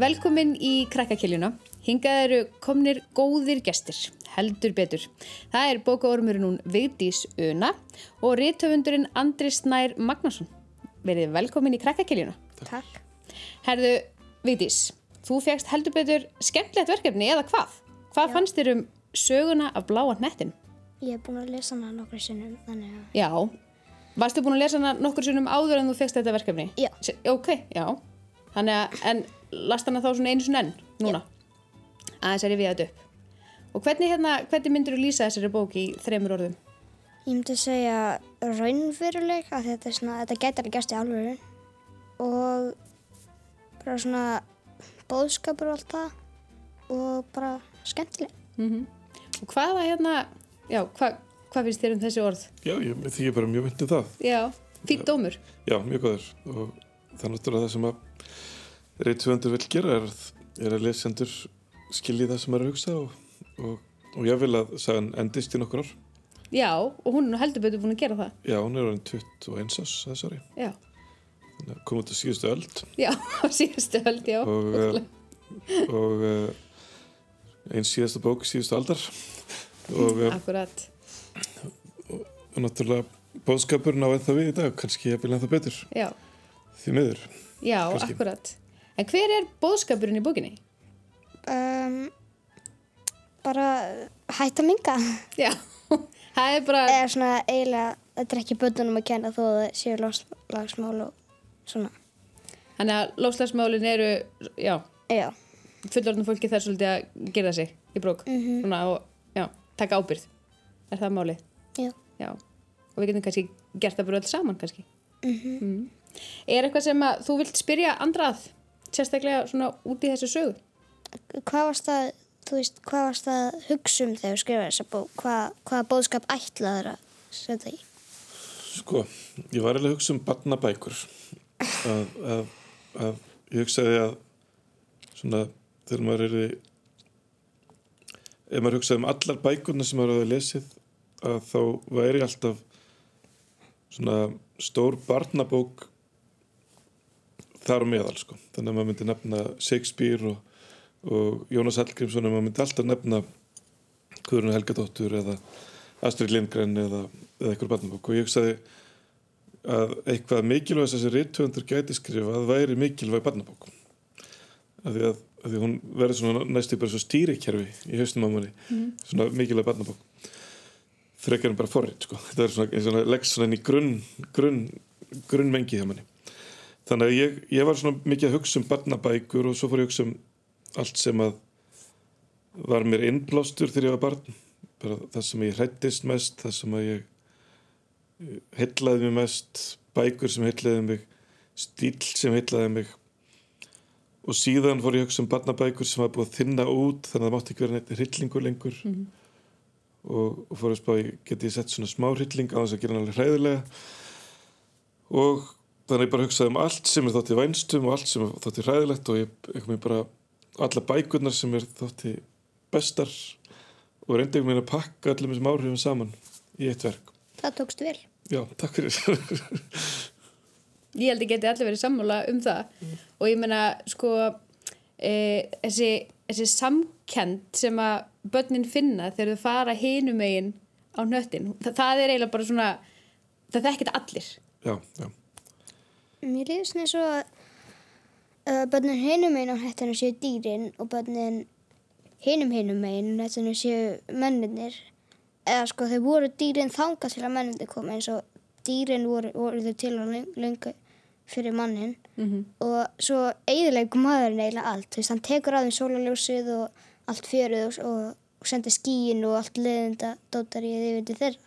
Velkomin í krakkakiljuna. Hingað eru komnir góðir gestir, heldur betur. Það er bókaormurinn hún Vigdís Una og rithöfundurinn Andri Snær Magnason. Verið velkomin í krakkakiljuna. Takk. Herðu, Vigdís, þú fegst heldur betur skemmtilegt verkefni eða hvað? Hvað fannst þér um söguna af bláa hnettin? Ég hef búin að lesa hana nokkru sinnum, þannig að... Já. Varstu búin að lesa hana nokkur sinnum áður en þú fegst þetta verkefni? Já. Se- Ok, já. Þannig að, en last hana þá svona einu sinni enn, núna? Aðeins er ég við þetta upp. Og hvernig hérna, hvernig myndir þú lýsa þessari bók í þremur orðum? Ég myndi segja raunveruleg, að þetta er svona, þetta gæti alveg gæst í alvöru. Og bara svona bóðskapur og allt það. Og bara skemmtileg. Mm Og hvaða hérna, já, hva, hvað finnst þér um þessi orð? Já, ég, því ég bara mjög myndið það. Já, fýtt dómur. Já, mjög góður. Og það er náttúrulega það sem að reytsvöndur vil gera er, er að lesendur skilji það sem er að hugsa og, og, og ég vil að sagan endist í nokkur ár. Já, og hún er heldur betur búin að gera það. Já, hún er orðin 21 ás þessari. Já, Þannig að kom út á síðustu öld já, á síðustu höld, já. og, uh, og uh, einn síðasta bók síðustu aldar og, uh, Akkurat. og náttúrulega bóðskapurinn á ennþá við í dag, kannski vil ennþá betur Já, því miður. já, Kannski. akkurat. En hver er bóðskapurinn í bókinni? Um, bara hætt að minga. Já, það er bara, Eða svona eiginlega, þetta er ekki bönnunum að kenna þó að það séu lofslagsmál og svona. þannig að lofslagsmálin eru, já, Já. fullorðnum fólki þarf svolítið að gera sig í brók. Mhm. Svona og, já, taka ábyrð. Er það málið? Já. Já. Og við getum kannski gert það bara öll saman kannski. Mhm. Mm. Er eitthvað sem að þú vilt spyrja andrað, sérstaklega svona út í þessu sögu? Hvað varst það, þú veist, hvað varst það að hugsa um þegar þú skrifaði þessa bók? Hvað, hvaða bóðskap ætlaður að setja í? Sko, ég var eiginlega að hugsa um barnabækur að, að, að ég hugsaði að svona þegar maður er í ef maður hugsaði um allar bækurna sem maður hafa lesið að þá væri alltaf svona stór barnabók þar á meðal sko. Þannig að maður myndi nefna Shakespeare og, og Jónas Hallgrímsson og maður myndi alltaf nefna Guðrún Helgadóttur eða Astrid Lindgren eða, eða eitthvað barnabók. Og ég hugsaði að eitthvað mikilvæg sem reythöfundur gæti skrifað væri mikilvæg barnabók. Af því að, að því hún verður svona næstu bara svo stýrikerfi í haustum á manni. Svona mikilvæg barnabók. Frekar en bara forrið sko. þetta er svona, svona leggst svona inn í grunn grunn, grunnmengi hjá manni þannig að ég, ég var svona mikið að hugsa um barnabækur og svo fór ég að hugsa um allt sem að var mér innblástur þegar ég var barn. Bara það sem ég hrættist mest það sem að ég heillaði mig mest bækur sem heillaði mig stíl sem heillaði mig. Og síðan fór ég að hugsa um barnabækur sem var búið að þinna út þannig að það mátti ekki vera neitt hryllingur lengur. Mhm. og, og fór að spá geti ég sett svona smá hrylling á þess að gera hann alveg hræðilega. Og þannig ég bara hugsaði um allt sem er þótti vænstum og allt sem er þótti hræðilegt og ég mér bara alla bækurnar sem er þótti bestar og reyndi einhvern veginn að pakka öllum þessum áhrifum saman í eitt verk. Það tókst vel. Já, takk fyrir. Ég held að geti allir verið sammála um það. Og ég meina sko e, þessi, þessi samkend sem að börnin finna þegar þau fara hinum megin á hnöttin, það, það er eiginlega bara svona það þekkit allir. Já, já, Mér líður svona eins og að börnin hinum einn á hættinu séu dýrin og börnin hinum hinum einn á hættinu séu menninir. Eða sko þau voru dýrin þangað til að menninir koma eins og dýrin voru, voru þau til að lengu fyrir mannin mm og svo eigðilegum maðurinn eiginlega allt. Þú veist, hann tekur að þeim sólaljósið og allt fjöruð og, og, og sendir skíin og allt leðinda dótar í yfir til þeirra.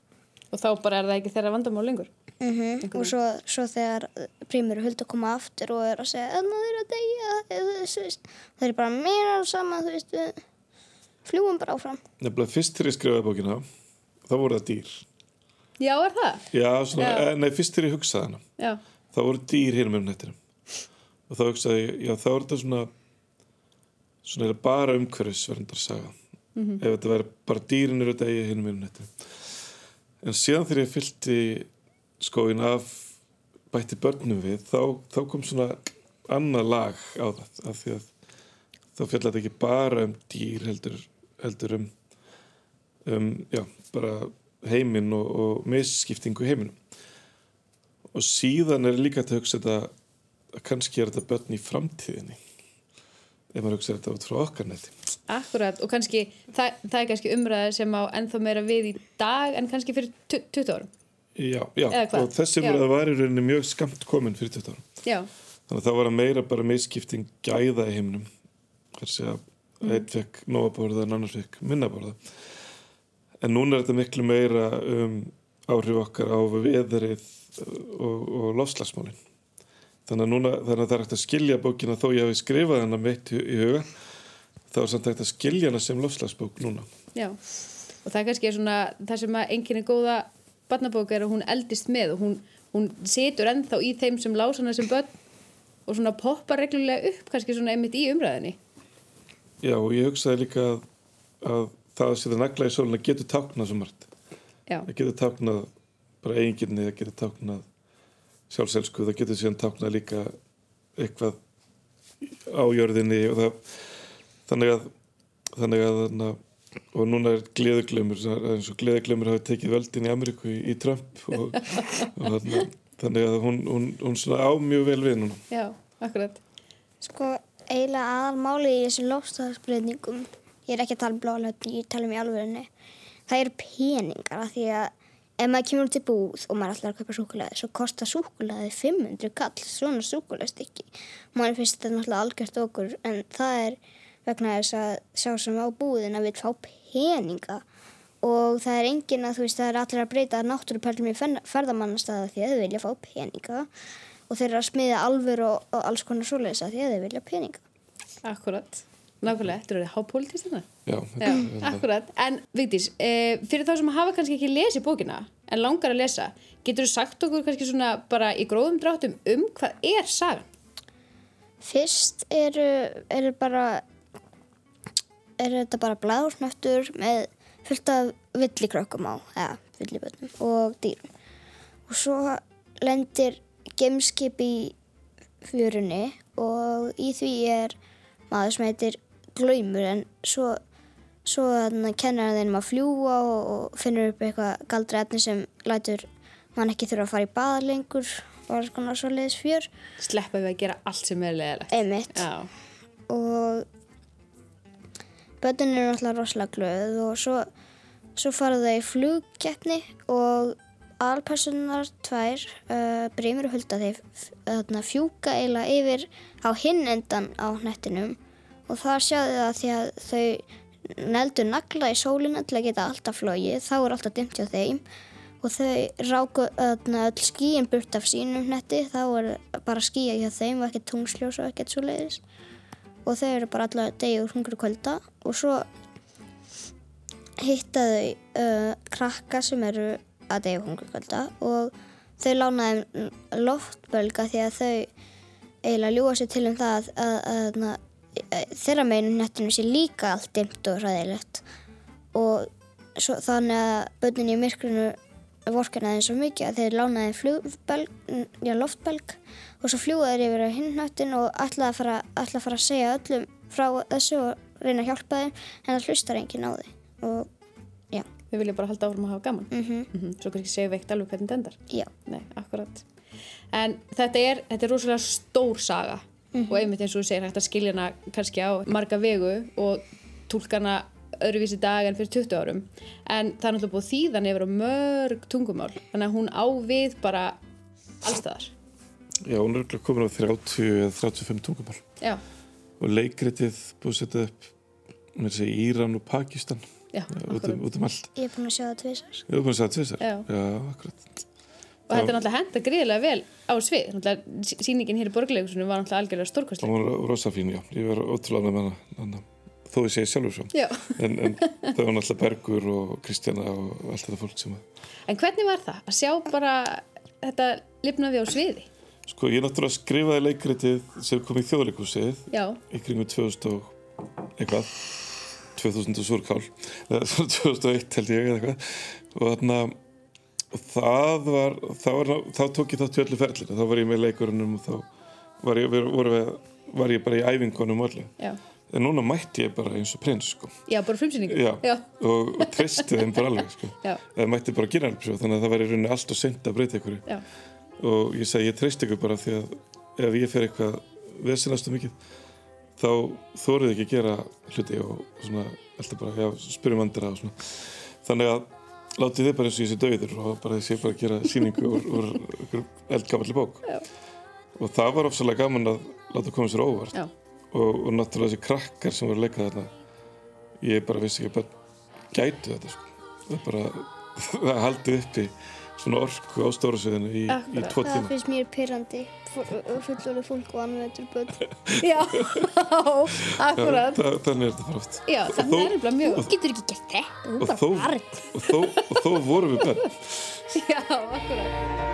og þá bara er það ekki þeirra vandamál lengur Mm og svo, svo þegar prímur og hulda koma aftur og er að segja að maður er að deyja það er bara mér á sama þú veist, við fljúum bara áfram. Nefnilega fyrst þegar ég skrifaði bókina þá voru það dýr. Já, er það? Já, svona, Já. eh, nei, fyrst þegar ég hugsaði hana Já, þá voru dýr hinum um nettinum og þá hugsaði ég, já, þá er þetta svona svona bara umhverfisverndar saga. Ef þetta væri bara dýrin eru degi hinum um nettinum en síðan þegar ég fyllti skóin af bætti börnum við þá, þá kom svona annað lag á það af því að þá fjallar þetta ekki bara um dýr heldur, heldur um, um já, bara heiminn og, og misskiptingu í heiminum. Og síðan er líka hægt að hugsa þetta að kannski er þetta börn í framtíðinni ef maður hugsa þetta út frá okkar neti. Akkurat og kannski það, það er kannski umræða sem á ennþá meira við í dag en kannski fyrir tu- 20 árum Já, já, og þessi umræða var í rauninni mjög skamt komin fyrir 20 árum. Já, þannig að það var að meira bara misskipting gæða í heiminum. Þessi að Mm. einn fekk nóga borða en annars fekk minna borða en núna er þetta miklu meira um áhrif okkar á veðrið og, og lofslagsmálin þannig að núna þannig að það er hægt að skilja bókina þó ég hafi skrifað hennar meitt í, í huga þá er samt hægt að skilja hana sem lofslagsbók núna. Já. Og það kannski er svona það sem að enginn er góða barnabók er að hún eldist með og hún, hún situr ennþá í þeim sem lása hana sem börn og svona poppar reglulega upp kannski svona einmitt í umræðinni Já, og ég hugsaði líka að, að það að setja nagla í sólina getur táknað svo margt. Já, það getur táknað bara eiginginni, það getur táknað sjálfselsku, það getur síðan táknað líka eitthvað á jörðinni og það þannig að þannig að þannig að og núna er gleðuglömmur eins og gleðuglömmur hafi tekið völdin í Ameríku í, í Trump og, og þannig, þannig að hún, hún, hún svona á mjög vel við núna já, akkurat Sko, eiginlega aðalmáli í þessum lofstafsbreytingum, ég er ekki að tala um blálega, ég tala um í alvörinni, það eru peningar af því að ef maður kemur í búð og maður ætlar að kaupa súkulaði, svo kostar súkulaði 500 kall, svona súkulaðstykki. Maður finnst þetta náttúrulega algjört okkur, en það er vegna þess að sá sem á búðin að við fá peninga og það er engin að þú veist, það er allir að breyta náttúruperlum í ferðamannastæða því að þau vilja fá peninga og þeir eru að smiða alvör og, og alls konar svoleiðis að því að þeir vilja peninga. Akkurat, nákvæmlega, þetta eru hápolítist þetta Já, Já, akkurat. En Vigdís, e, fyrir þá sem hafa kannski ekki lesið bókina en langar að lesa, getur þú sagt okkur kannski svona bara í gróðum dráttum um hvað er sagan? Fyrst eru, eru bara, eru þetta bara blæðursnöttur með fullt af villikrökkum á, eða villibötnum og dýrum. Og svo lendir gemskip í fjörunni og í því er maður sem heitir Glaumur en svo, svo kennar þeim að fljúa og, og finnur upp eitthvað galdri efni sem lætur mann ekki þurfa að fara í bað lengur og alls konar svo leiðis fjör. Sleppa við að gera allt sem er leðilegt. Einmitt. Já, og börnin eru náttúrulega rosalega glöð og svo, svo fara þau í flugkeppni og aðalpersonar tvær uh, Brímur og Hulda þeir þarna, fjúka eiginlega yfir á hinn endan á hnettinum og þar sjáðu það því að þau neldu nagla í sólina til að geta alltaf flogið, þá er alltaf dimmt hjá þeim og þau ráku öðna, öll skíin burt af sínum hnetti, þá er bara skíja hjá þeim og ekkert tungsljós og ekkert svo leiðis og þau eru bara allar degi úr hungru kvölda. Og svo hitta þau uh, krakka sem eru að degi úr hungru kvölda. Og þau lána þeim loftbölga því að þau eiginlega ljúa sér til um það að, að, að, að þeirra meginn nettinu sé líka allt dimmt og ræðilegt og svo, þannig að börnin í myrkrinu vorkina þeim svo mikið að þeir lána þeim flugbelg, já, loftbelg og svo fljúa þeir yfir á hinn hnöttin og ætla að, fara, ætla að fara að segja öllum frá þessu og reyna að hjálpa þeim en það hlustar enginn á því og já, við viljum bara halda áfram að hafa gaman. mhm, Mm Svo kannski segja veikt alveg hvernig þetta endar. já, Nei, akkurat. En þetta er, þetta er rosalega stór saga. Og einmitt eins og þú segir hægt að skilja hana kannski á marga vegu og tólkana öðruvísi dag en fyrir 20 árum. En það er náttúrulega búið þýðan yfir á mörg tungumál. Þannig að hún á við bara allstaðar. Já, hún er komin á 30 eða 35 tungumál Já, og leikritið búið að setja upp með þessi Íran og Pakistan já, út um, út um allt ég er búin að sjá það tvisar Ég hef búin að segja tvisar Já. Já, akkurat Og þetta er náttúrulega henda gríðilega vel á svið. Náttúrulega sí- sýningin hér í borgleikusunum var náttúrulega algjörlega Það stórkostleg. var rosa fín, já Ég var ótrúlega með hana, hana þó ég segi sjálfur svo. En, en það var náttúrulega Bergur og Kristjana og allt þetta fólk sem að En hvernig var það? Að sjá bara þetta lifnaði á sviði? Sko, ég náttúrulega skrifaði leikritið sem kom í þjóðleikúsið í kringum 2000 og eitthvað. 2000 og súrkál. Eða svona 2001 held ég eitthvað. Og þarna það var, þá, var, þá tók ég þátt í öllu ferlinu, þá var ég með leikurunum og þá var ég, var, var, var ég bara í æfingunum öllu. Já, en núna mætti ég bara eins og prins sko. Já, bara frumsýningu. Og, og treysti þeim bara alveg sko. Eða mætti bara gera alveg svo þannig að það var í rauninni allt og seint að breyta ykkur Já. og ég segi ég treysti ykkur bara því að ef ég fer eitthvað vesinastu mikið þá þórið ekki að gera hluti og svona, alltaf bara, já, spyrjum andra og þannig að látið þið bara eins og ég sé döiður og bara þið sé bara að gera síningu úr, úr, úr eldgamalli bók Já. og það var ofsalega gaman að láta koma sér óvart Já. Og, og náttúrulega þessi krakkar sem voru að leika þarna ég bara vissi ekki að bara gætu þetta sko. það er bara það haldið uppi svona orku á stóra sviðinu í, í tvo Það tíma finnst mér pyrrandi fullorðið fólk og anveður börn Já, akkurat. það, þannig er þetta bara oft Já, það þó- er nefnilega mjög. Þú getur ekki gert þetta, og bara þó, barn og, þó, og þó vorum við börn Já, akkurat.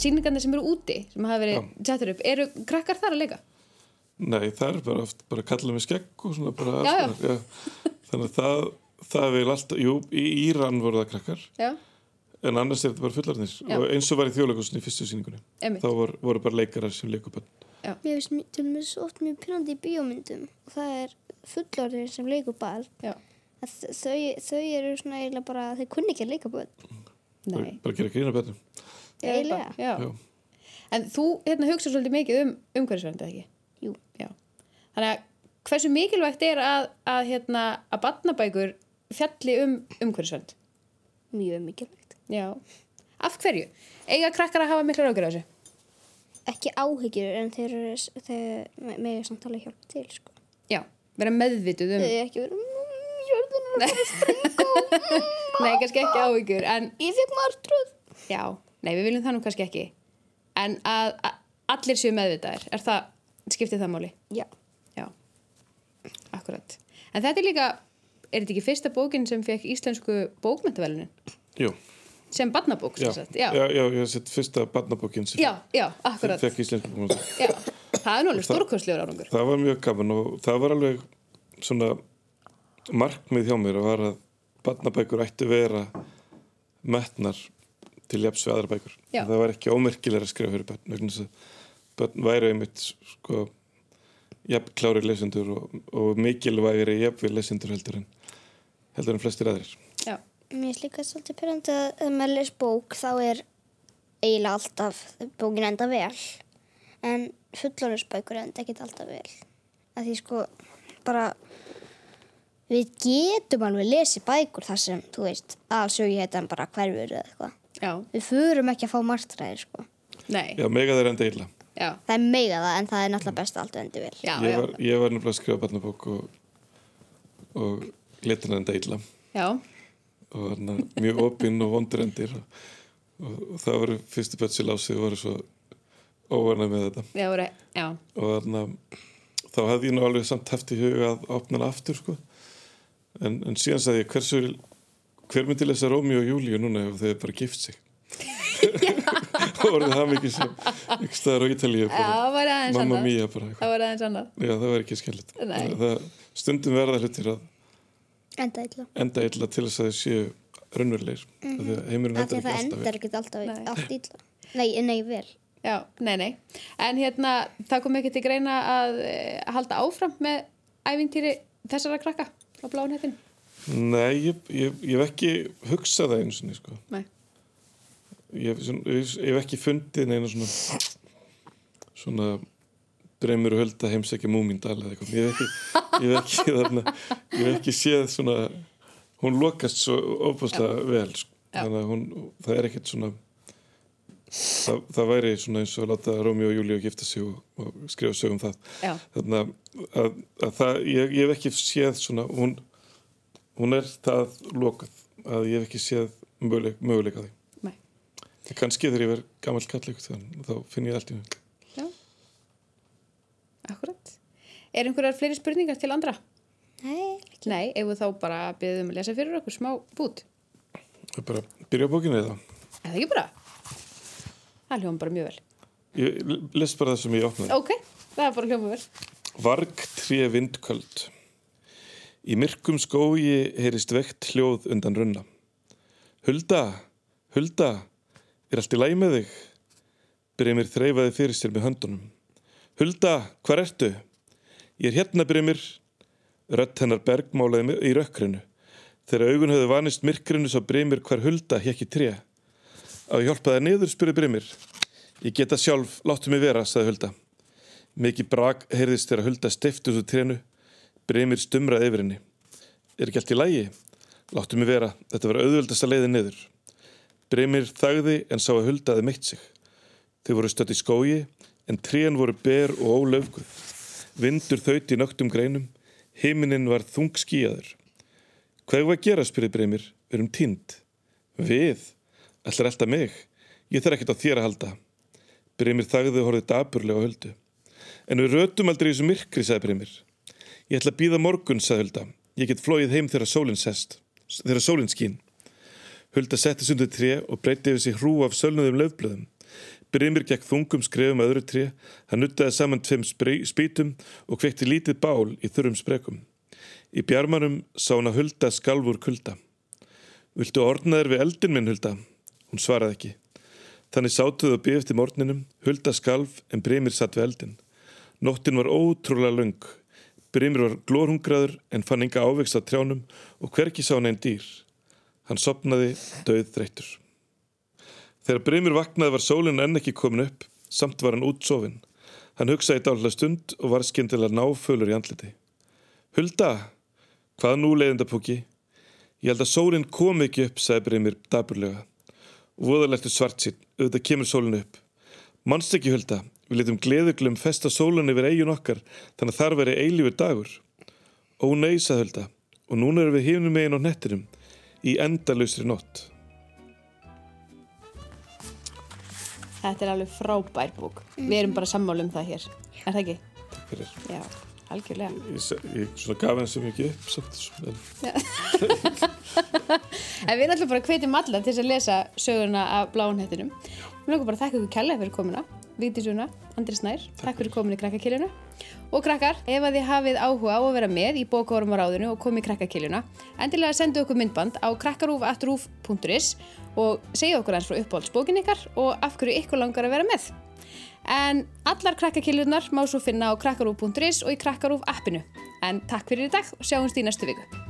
Sýningarnir sem eru úti, sem hafa verið settur upp, eru krakkar þar að leika? nei, það er bara oft bara að kalla mig skegg og svona bara Já, já. já. þannig að það, það vil alltaf, jú, í Íran voru það krakkar Já, en annars er þetta bara fullarnir Já. og eins og var í þjóðleikursinni í fyrstu sýningunni Einmitt. þá voru, voru bara leikarar sem leiku börn Mér finnst mjög- til dæmis oft mjög pyrrandi í bíómyndum og það er fullorðir sem leikur ball já, að þau, þau eru svona eiginlega bara, þau kunni ekki að leika börn nei. bara gera grína Já, Eiginlega. Já. Já. En þú hérna, hugsa svolítið mikið um umhverfisvernd, eða ekki? Jú. Já. Þannig að hversu mikilvægt er að, að, hérna, að batnabækur fjalli um umhverfisvernd? Mjög mikilvægt. Já. Af hverju? Eiga krakkar að hafa mikla rákjur á þessu? Ekki áhyggjur en þeir eru, þeir megið samt alveg hjálpa til, sko. Já. Vera meðvituð um... Þau ekki verið, mmm, jörðin er að fara Nei, kannski ekki áhyggjur, en Ég fekk martröð. já, nei, við viljum það nú kannski ekki. En að, að allir séu meðvitaðir, er það, skiptir það máli? Já. Já, akkurat. En þetta er líka, er þetta ekki fyrsta bókin sem fekk íslensku bókmyndavelunin? Jú, Sem barnabók, já, sem sagt. já, Já, já, ég hef sett fyrsta barnabókin sem já, já, akkurat. fekk íslensku bókmynda. Já, það er nú alveg stórkostlegur árangur. Það var mjög gaman og það var alveg svona markmið hjá mér að var að barnabækur ættu vera metnar til jafs við aðra bækur. Já. Það var ekki ómerkilega að skrifa fyrir börn vegna þess að börn væri einmitt sko jafn klári lesendur og, og mikilvægri jafn við lesendur heldur en heldur en flestir aðrir. Já, Mér finnst líka svolítið pyrrandi að ef maður les bók þá er eiginlega alltaf bókin enda vel en fullorðisbækur enda ekkert alltaf vel að því sko bara við getum alveg lesið bækur þar sem, þú veist, aðsögi heitan bara hverfur eða eitthvað já, við förum ekki að fá martræðir sko. Nei, Já, mega þeir enda illa. já, það er mega það en það er náttúrulega best að allt endi vel. Já, Ég var, ég var nefnilega að skrifa barnabók og, og letin enda illa. já, og þarna mjög opinn og vondur endir og, og, og það voru fyrstu bötsi lásið voru svo óvarnað með þetta. Já, voru, já, og þarna þá hefði ég nú alveg samt haft í huga að opna hana aftur sko. En, en síðan sagði ég hversu hver myndi lesa Rómi og Júlíu núna ef þau bara gift sig og orðið það mikið sem ekki staðar á Ítalíu það mamma mía bara eitthvað. Það var aðeins annað. já það var ekki það, stundum verða hlutir að enda illa enda illa til þess að þau séu raunverulegir mm -hmm. því að heimurinn af því endar að ekki það alltaf alltaf Nei. allt illa nei, nei, vel Já, nei, nei. En hérna, það kom ekki til greina að e, halda áfram með ævintýri þessara krakka á bláin hættin. Nei, ég, ég, ég hef ekki hugsað það einu sko. Ég, svona- ég, ég hef ekki fundið neina svona, svona dreymur og hölda heimsækja múmindal. Ég hef ekki, ekki, þarna, ég hef ekki séð svona, hún lokast svo óbúslega vel, sko. Þannig að hún, það er ekkert svona, það, það væri svona eins og láta Rómi og Júlíu gifta sig og, og skrifa sögum það. Já, Þannig að, að, að það, ég, ég hef ekki séð svona, hún, hún er það lokað að ég hef ekki séð möguleik, möguleik að því. nei. En kannski þegar ég verð gammal kall eitthvað þannig, þá finn ég allt í mjög. Já, Er einhverjar fleiri spurningar til andra? Nei, Nei, ef við þá bara byrðum að lesa fyrir okkur smá bút. Það er bara að byrja á bókinni þá. Er það ekki bara? Það hljóma bara mjög vel. Ég les bara það sem ég opnaði. Ok, það er bara hljóma vel. Varg tré vindköld. Í myrkum skógi heyrist vekt hljóð undan runna. Hulda, Hulda, er allt í læg með þig? Brimir þreifaði fyrir sér með höndunum. Hulda, hvar ertu? Ég er hérna, Brimir. Rött hennar bergmálaði í rökkrinu. Þegar augun höfðu vanist myrkrinu svo Brimir hvar Hulda hekki tré. Á ég hjálpa það niður, spurði Brimir. Ég geta sjálf, láttu mig vera, sagði Hulda. Mikið brak heyrðist þegar Hulda steifti út úr trénu. Brimir stumraði yfir henni. Er ekki allt í lægi? Láttu mig vera, þetta var auðvöldast að leiði niður. Brimir þagði en sá að Hulda aði meitt sig. Þau voru stött í skógi en trén voru ber og ólöfguð. Vindur þaut í nögtum greinum. Himinin var þung skíjaður. Hvað var að gera, spyrði Brimir. Við erum tínd. Við? Ætlar alltaf mig? Ég þarf ekkert á þér að halda. Brimir þagði og horfði daburlega á Huldu. En við rötum aldrei í þessu myrkri, sagði Brimir. Ég ætla að býða morgun, sagði Hulda. Ég get flóið heim þegar sólinn sest. Þegar sólinn skín. Hulda setti sundur tré og breytti yfir sig hrú af sölnuðum löfblöðum. Brimir gekk þungum skrefum að öðru tré. Hann nuttaði saman tveim spýtum og kveikti lítið bál í þurrum sprekum. Í bjarmanum sá hann að Hulda skalfur kulda. Viltu orna þér við eldin minn, Hulda? Hún svaraði ekki. Þannig sátuðu og byggði eftir morgninum, Hulda skalf en Brimir satt við eldin. Nóttin var ótrúlega löng. Brimir var glórhungraður en fann enga ávext á trjánum og hverki sá hann einn dýr. Hann sopnaði döð þreyttur. Þegar Brimir vaknaði var sólinn enn ekki komin upp, samt var hann útsofinn. Hann hugsaði dálega stund og var skyndilega náfölur í andliti. Hulda, hvað nú leiðindapúki? Ég held að sólinn kom ekki upp, sagði Brimir daburlega. Voðalertu svart sín, auðvitað kemur sólinn upp. Manst ekki, Hulda, við letum gleðuglum festa sólinn yfir eigin okkar, þannig að þar veri eilífur dagur. Ó nei, sagði Hulda, og núna erum við hifnum megin á nettinum, í endalausri nótt. Þetta er alveg frábær bók. Við erum bara sammála um það hér. Er það ekki? Takk fyrir. Já, algjörlega. Ég, ég svona gaf henni sem ekki upp, samt, en við ætlum bara að hvetjum alla til að lesa söguna af bláunhettinum. Við langar bara þakka ykkur kærlega fyrir komuna. Vigdís Una, Andri Snær, takk fyrir komin í krakkakiluna. Og krakkar, ef að þið hafið áhuga á að vera með í bókaorum á ráðinu og komið í krakkakiluna, endilega sendu okkur myndband á krakkarúf.rúf.is og segja okkur eins frá uppáhaldsbókin ykkar og af hverju ykkur langar að vera með. En allar krakkakilunar má svo finna á krakkarúf.is og í krakkarúf appinu. En takk fyrir í dag og sjáumst í næstu viku.